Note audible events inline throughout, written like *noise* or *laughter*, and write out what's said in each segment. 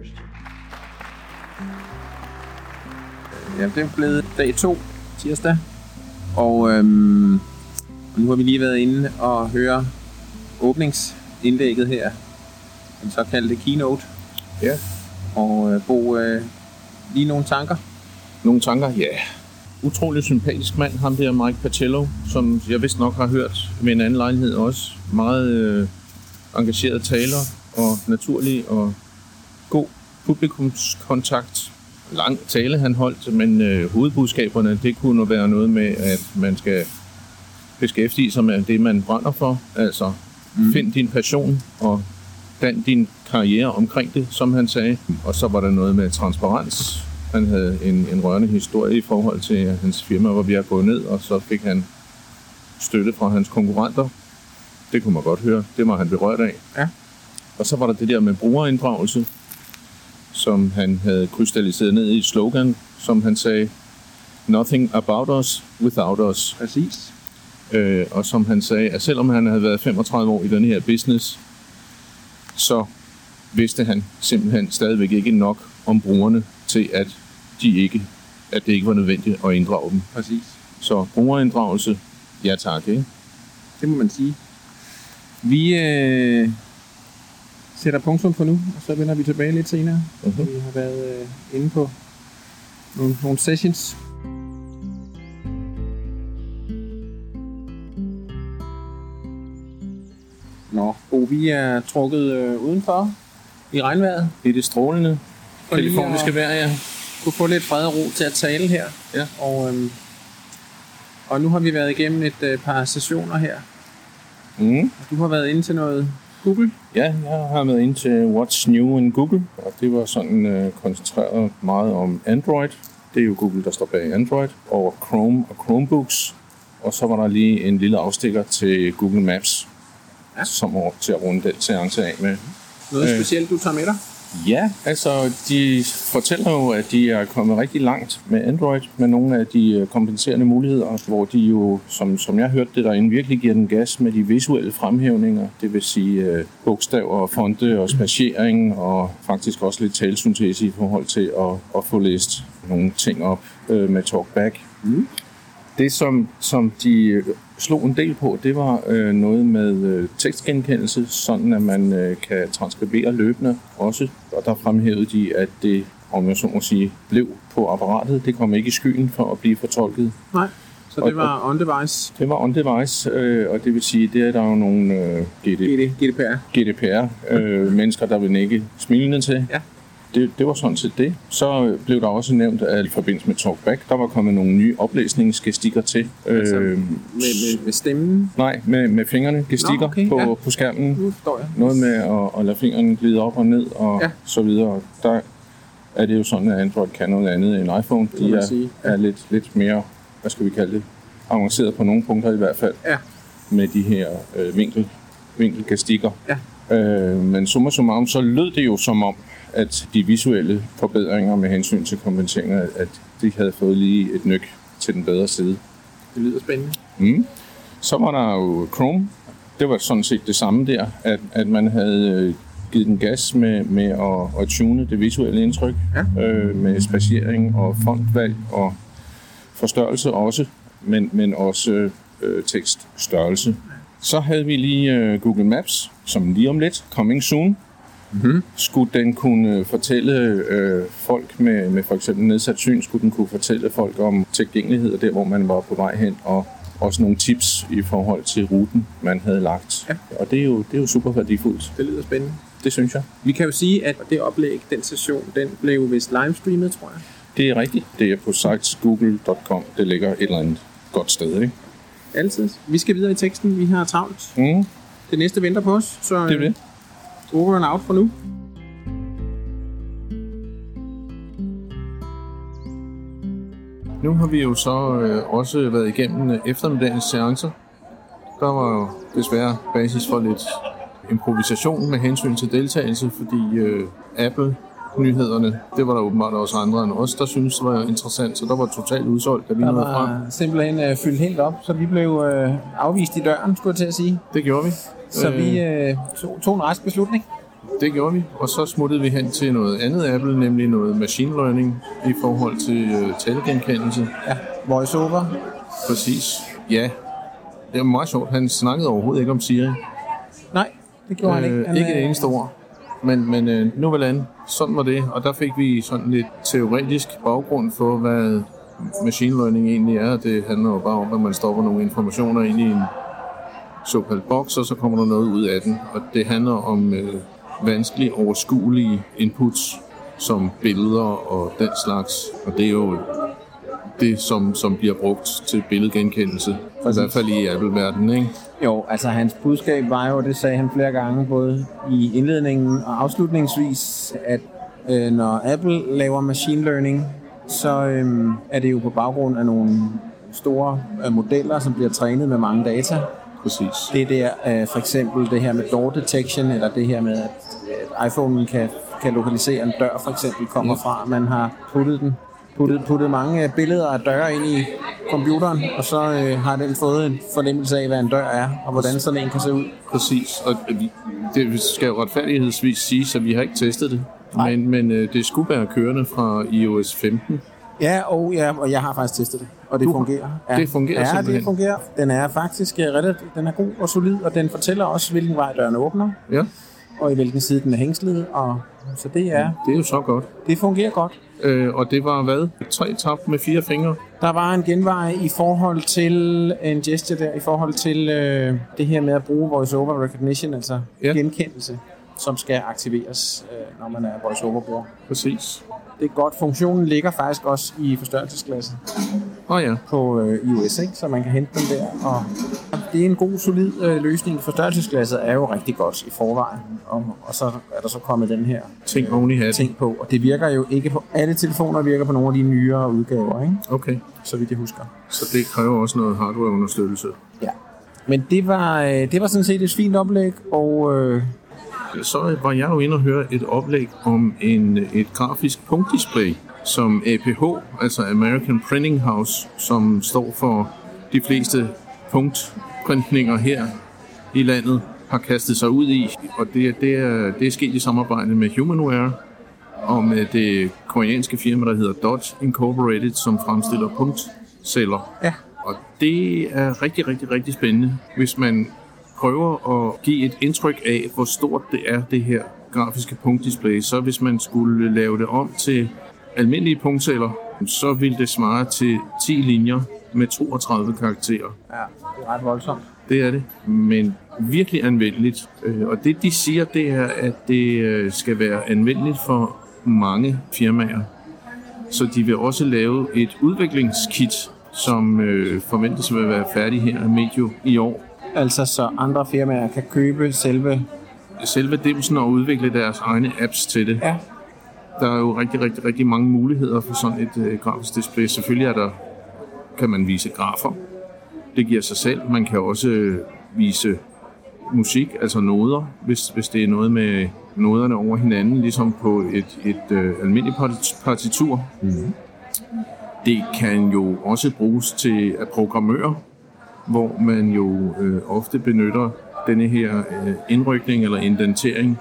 Christian. Ja, det er blevet dag 2, tirsdag. Og øhm, nu har vi lige været inde og høre åbningsindlægget her. Den såkaldte keynote. Ja. Og øh, Bo, øh, lige nogle tanker? Nogle tanker? Ja. Utrolig sympatisk mand, ham der Mike Pacello, som jeg vist nok har hørt med en anden lejlighed også. Meget øh, engageret taler og naturlig og god publikumskontakt. Lang tale han holdt, men øh, hovedbudskaberne, det kunne være noget med, at man skal beskæftige sig med det, man brænder for. Altså, mm. find din passion og dan din karriere omkring det, som han sagde. Og så var der noget med transparens. Han havde en, en rørende historie i forhold til, at hans firma var ved at gå ned, og så fik han støtte fra hans konkurrenter. Det kunne man godt høre. Det var han berørt af. Ja. Og så var der det der med brugerinddragelse, som han havde krystalliseret ned i et slogan, som han sagde, Nothing about us without us. Præcis. Øh, og som han sagde, at selvom han havde været 35 år i den her business, så vidste han simpelthen stadigvæk ikke nok om brugerne til, at, de ikke, at det ikke var nødvendigt at inddrage dem. Præcis. Så brugerinddragelse, ja tak, ikke? Det må man sige. Vi øh, sætter punktum for nu, og så vender vi tilbage lidt senere. Mhm. Vi har været øh, inde på nogle, nogle sessions. Nå, Bo, vi er trukket øh, udenfor i regnvejret. Det er det strålende kaliforniske vejr, ja. kunne få lidt fred og ro til at tale her. Ja. Og, øhm, og nu har vi været igennem et øh, par sessioner her. Mm. Du har været inde til noget Google. Ja, jeg har været ind til What's New in Google, og det var sådan øh, koncentreret meget om Android. Det er jo Google, der står bag Android, og Chrome og Chromebooks. Og så var der lige en lille afstikker til Google Maps, Ja. som var til at runde den seance af med. Noget Øh. specielt, du tager med dig. Ja, altså de fortæller jo, at de er kommet rigtig langt med Android, med nogle af de øh, kompenserende muligheder, hvor de jo, som, som jeg hørte det derinde, virkelig giver den gas med de visuelle fremhævninger. Det vil sige øh, bogstaver og fonte og spatiering, og faktisk også lidt talsyntese i forhold til at, at få læst nogle ting op øh, med TalkBack. Mm. Det, som, som de øh, slog en del på, det var øh, noget med øh, tekstgenkendelse, sådan at man øh, kan transkribere løbende også. Og der fremhævede de, at det, om jeg så må sige, blev på apparatet. Det kom ikke i skyen for at blive fortolket. Nej. Så det var on-device Det var on-device, øh, og det vil sige, det er der jo nogle øh, GD, GD, GDPR. GDPR-mennesker, der vil nikke smilende til. Ja. Det, det var sådan set det. Så blev der også nævnt, at i forbindelse med TalkBack, der var kommet nogle nye oplæsningsgestikker til. Altså, Øh, Med, med, med stemmen. Nej, med, med fingrene, gestikker Nå, okay, på, ja. på skærmen. Nu forstår jeg. Noget med at, at lade fingrene glide op og ned og Ja. så videre. Der er det jo sådan, at Android kan noget andet end iPhone. De er, sige. er lidt, lidt mere, hvad skal vi kalde det, avanceret på nogle punkter i hvert fald. Ja. Med de her øh, vinkel, vinkelgastikker. Ja. Øh, men summa summarum, så lød det jo som om, at de visuelle forbedringer med hensyn til kompenseringer, at de havde fået lige et nyk til den bedre side. Det lyder spændende. Mm. Så var der jo Chrome. Det var sådan set det samme der, at, at man havde øh, givet den gas med, med at, at tune det visuelle indtryk, Ja. øh, med spacering og fontvalg og forstørrelse også, men, men også øh, tekststørrelse. Så havde vi lige øh, Google Maps, som lige om lidt, coming soon, Mm-hmm. skulle den kunne fortælle øh, folk med, med for eksempel nedsat syn, skulle den kunne fortælle folk om tilgængelighed der, hvor man var på vej hen, og også nogle tips i forhold til ruten, man havde lagt. Ja. Og det er, jo, det er jo super værdifuldt. Det lyder spændende. Det synes jeg. Vi kan jo sige, at det oplæg, den session, den blev vist livestreamet, tror jeg. Det er rigtigt. Det er på sitesgoogle.com. Det ligger et eller andet godt sted, ikke? Altid. Vi skal videre i teksten. Vi har travlt. Mm, Det næste venter på os. Så det er det. over and out for nu. Nu har vi jo så øh, også været igennem øh, eftermiddagens seancer. Der var jo desværre basis for lidt improvisation med hensyn til deltagelse, fordi øh, Apple nyhederne, det var der åbenbart også andre end os, der synes det var interessant, så der var totalt udsolgt, da vi nåede frem. simpelthen øh, fyldt helt op, så vi blev øh, afvist i døren, skulle jeg til at sige. Det gjorde vi. Så Øh, vi øh, tog, tog en rask beslutning. Det gjorde vi, og så smuttede vi hen til noget andet Apple, nemlig noget machine learning i forhold til øh, talegenkendelse. Ja, voiceover. Præcis. Ja, det var meget sjovt. Han snakkede overhovedet ikke om Siri. Nej, det gjorde han ikke. Han, ikke et øh, eneste ord. Men, men øh, nu var an. Sådan var det. Og der fik vi sådan lidt teoretisk baggrund for, hvad machine learning egentlig er. Det handler jo bare om, at man stopper nogle informationer ind i en såkaldt boks, og så kommer der noget ud af den. Og det handler om øh, vanskeligt overskuelige inputs, som billeder og den slags. Og det er jo det, som, som bliver brugt til billedgenkendelse. I hvert fald i Apple-verdenen, ikke? Jo, altså hans budskab var jo, det sagde han flere gange, både i indledningen og afslutningsvis, at øh, når Apple laver machine learning, så øh, er det jo på baggrund af nogle store øh, modeller, som bliver trænet med mange data. Præcis. Det der, øh, for eksempel det her med door detection, eller det her med, at, at iPhone kan, kan lokalisere en dør, for eksempel, kommer Ja. fra, man har puttet den puttet, puttet mange øh, billeder af døre ind i computeren, og så øh, har den fået en fornemmelse af, hvad en dør er, og hvordan sådan en kan se ud. Præcis, og vi, det skal jo retfærdighedsvis sige, at vi har ikke testet det. Nej. Men, men øh, det skulle være kørende fra iOS 15. Ja, og, ja, og jeg har faktisk testet det, og det Du- fungerer. Ja. det fungerer Ja, simpelthen. det fungerer. Den er faktisk øh, relativt, den er god og solid, og den fortæller også, hvilken vej døren åbner, Ja, og i hvilken side den er hængslet, og så det er, det er jo så godt. det fungerer godt. Øh, og det var hvad? Tre tap med fire fingre? Der var en genvej i forhold til en gesture der, i forhold til øh, det her med at bruge voice-over recognition, altså ja. genkendelse, som skal aktiveres, øh, når man er voice-over-bruger. Præcis. Det er godt. Funktionen ligger faktisk også i forstørrelsesklassen oh, ja, på øh, iOS, ikke? så man kan hente den der. Og det er en god, solid øh, løsning. Forstørrelsesglasset er jo rigtig godt i forvejen, og, og så er der så kommet den her ting hatten. ting på. Og det virker jo ikke på alle telefoner, virker på nogle af de nyere udgaver, ikke? Okay, så vidt jeg husker. så det kræver også noget hardwareunderstøttelse. Ja. Men det var, øh, det var sådan set et fint oplæg, og øh, Så var jeg jo inde og høre et oplæg om en, et grafisk punktdisplay, som APH, altså American Printing House, som står for de fleste punktprintninger her i landet, har kastet sig ud i. Og det, det, er, det er sket i samarbejde med Humanware og med det koreanske firma, der hedder Dodge Incorporated, som fremstiller punktceller. ja, Og det er rigtig, rigtig, rigtig spændende, hvis man prøver at give et indtryk af, hvor stort det er, det her grafiske punktdisplay. Så hvis man skulle lave det om til almindelige punktceller, så ville det svare til 10 linjer med 32 karakterer. ja, det er ret voldsomt. Det er det, men virkelig anvendeligt. Øh, Og det de siger, det er, at det øh, skal være anvendeligt for mange firmaer. Så de vil også lave et udviklingskit, som øh, forventes at være færdig her medio i år. Altså så andre firmaer kan købe selve... Selve dimsen og udvikle deres egne apps til det. Ja, Der er jo rigtig, rigtig, rigtig mange muligheder for sådan et øh, grafisk display. Selvfølgelig er der, kan man vise grafer. Det giver sig selv. Man kan også øh, vise musik, altså noder, hvis, hvis det er noget med noderne over hinanden, ligesom på et, et øh, almindeligt parti- partitur. Mm. Det kan jo også bruges til at programmøre, hvor man jo øh, ofte benytter denne her øh, indrykning eller indentering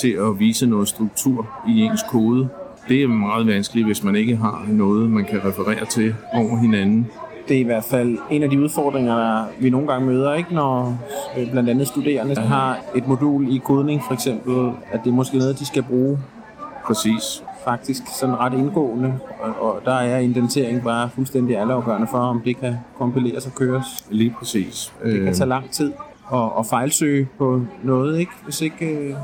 til at vise noget struktur i ens kode. Det er meget vanskeligt, hvis man ikke har noget, man kan referere til over hinanden. det er i hvert fald en af de udfordringer, der vi nogle gange møder, ikke? når øh, blandt andet studerende har et modul i kodning, for eksempel, at det er måske noget, de skal bruge Præcis. Faktisk sådan ret indgående, og, og der er indentering bare fuldstændig altafgørende for, om det kan kompileres og køres. Lige præcis. Det Øh, kan tage lang tid at, at fejlsøge på noget, ikke? Hvis ikke... Øh,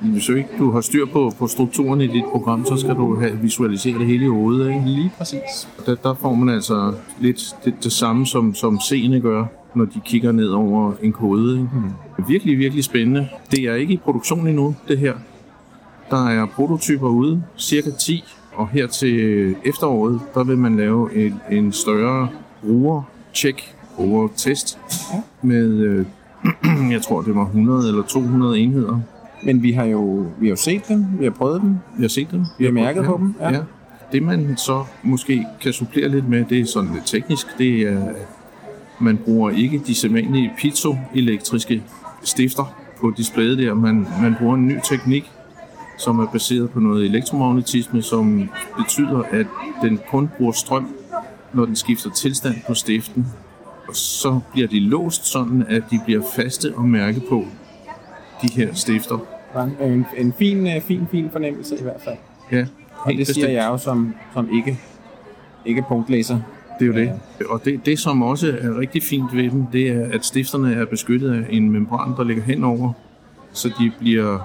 hvis ikke du har styr på, på strukturen i dit program, så skal du have visualisere det hele i hovedet. Ikke? lige præcis. Der, der får man altså lidt det, det samme, som, som seende gør, når de kigger ned over en kode. Ikke? Mm. Virkelig, virkelig spændende. Det er ikke i produktion endnu, det her. Der er prototyper ude, cirka 10, og her til efteråret, der vil man lave en, en større bruger-check, bruger-test, med, øh, *clears throat* jeg tror det var 100 eller 200 enheder. Men vi har jo vi har jo set dem, vi har prøvet dem. Vi har set dem. Vi har mærket på dem, ja. Ja. Det man så måske kan supplere lidt med, det er sådan lidt teknisk, det er, at man bruger ikke de sædvanlige piezoelektriske stifter på displayet der. Man, man bruger en ny teknik, som er baseret på noget elektromagnetisme, som betyder, at den kun bruger strøm, når den skifter tilstand på stiften. Og så bliver de låst sådan, at de bliver faste og mærke på de her stifter. En, en fin, øh, fin, fin fornemmelse i hvert fald. Ja, Og det siger jeg jo som, som ikke, ikke punktlæser. Det er jo det. Og det, det, som også er rigtig fint ved dem, det er, at stifterne er beskyttet af en membran, der ligger henover, så de bliver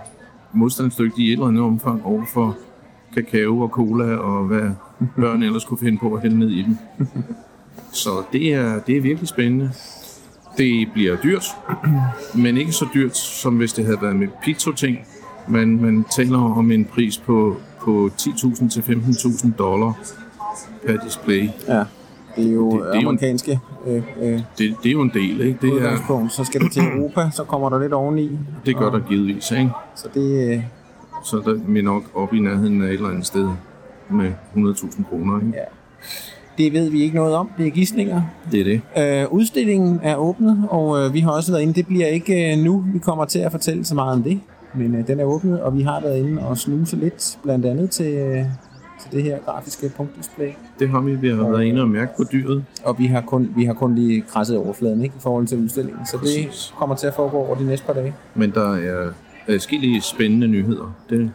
modstandsdygtige i et eller andet omfang over for kakao og cola og hvad *laughs* børn ellers kunne finde på at hælde ned i dem. Så det er, det er virkelig spændende. Det bliver dyrt, men ikke så dyrt, som hvis det havde været med pizzo-ting. Man, man taler om en pris på, på 10.000 til 15.000 dollar per display. Ja. Det er jo Det- det, er jo en- amerikanske øh, øh, Det, det er jo en del, ikke? Det, er. Så skal det til *clears throat* Europa, så kommer der lidt oveni. det gør der givetvis, ikke? Så det, øh, Så der er vi nok oppe i nærheden af et eller andet sted med 100.000 kroner, ikke? ja. det ved vi ikke noget om. Det er gidsninger. Det er det. Øh, udstillingen er åbnet, og øh, vi har også været inde. Det bliver ikke øh, nu, vi kommer til at fortælle så meget om det. Men øh, den er åbnet, og vi har været inde og snuse lidt, blandt andet til, øh, til det her grafiske punktdisplay. Det har vi. Vi har været inde og mærke på dyret. Og vi har kun, vi har kun lige krasset overfladen ikke, i forhold til udstillingen. Så Præcis. det kommer til at foregå over de næste par dage. Men der er forskellige spændende nyheder. Det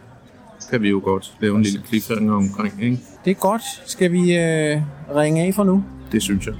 kan vi jo godt lave en lille cliffhanger omkring, ikke? Det er godt. Skal vi øh, ringe af for nu? Det synes jeg.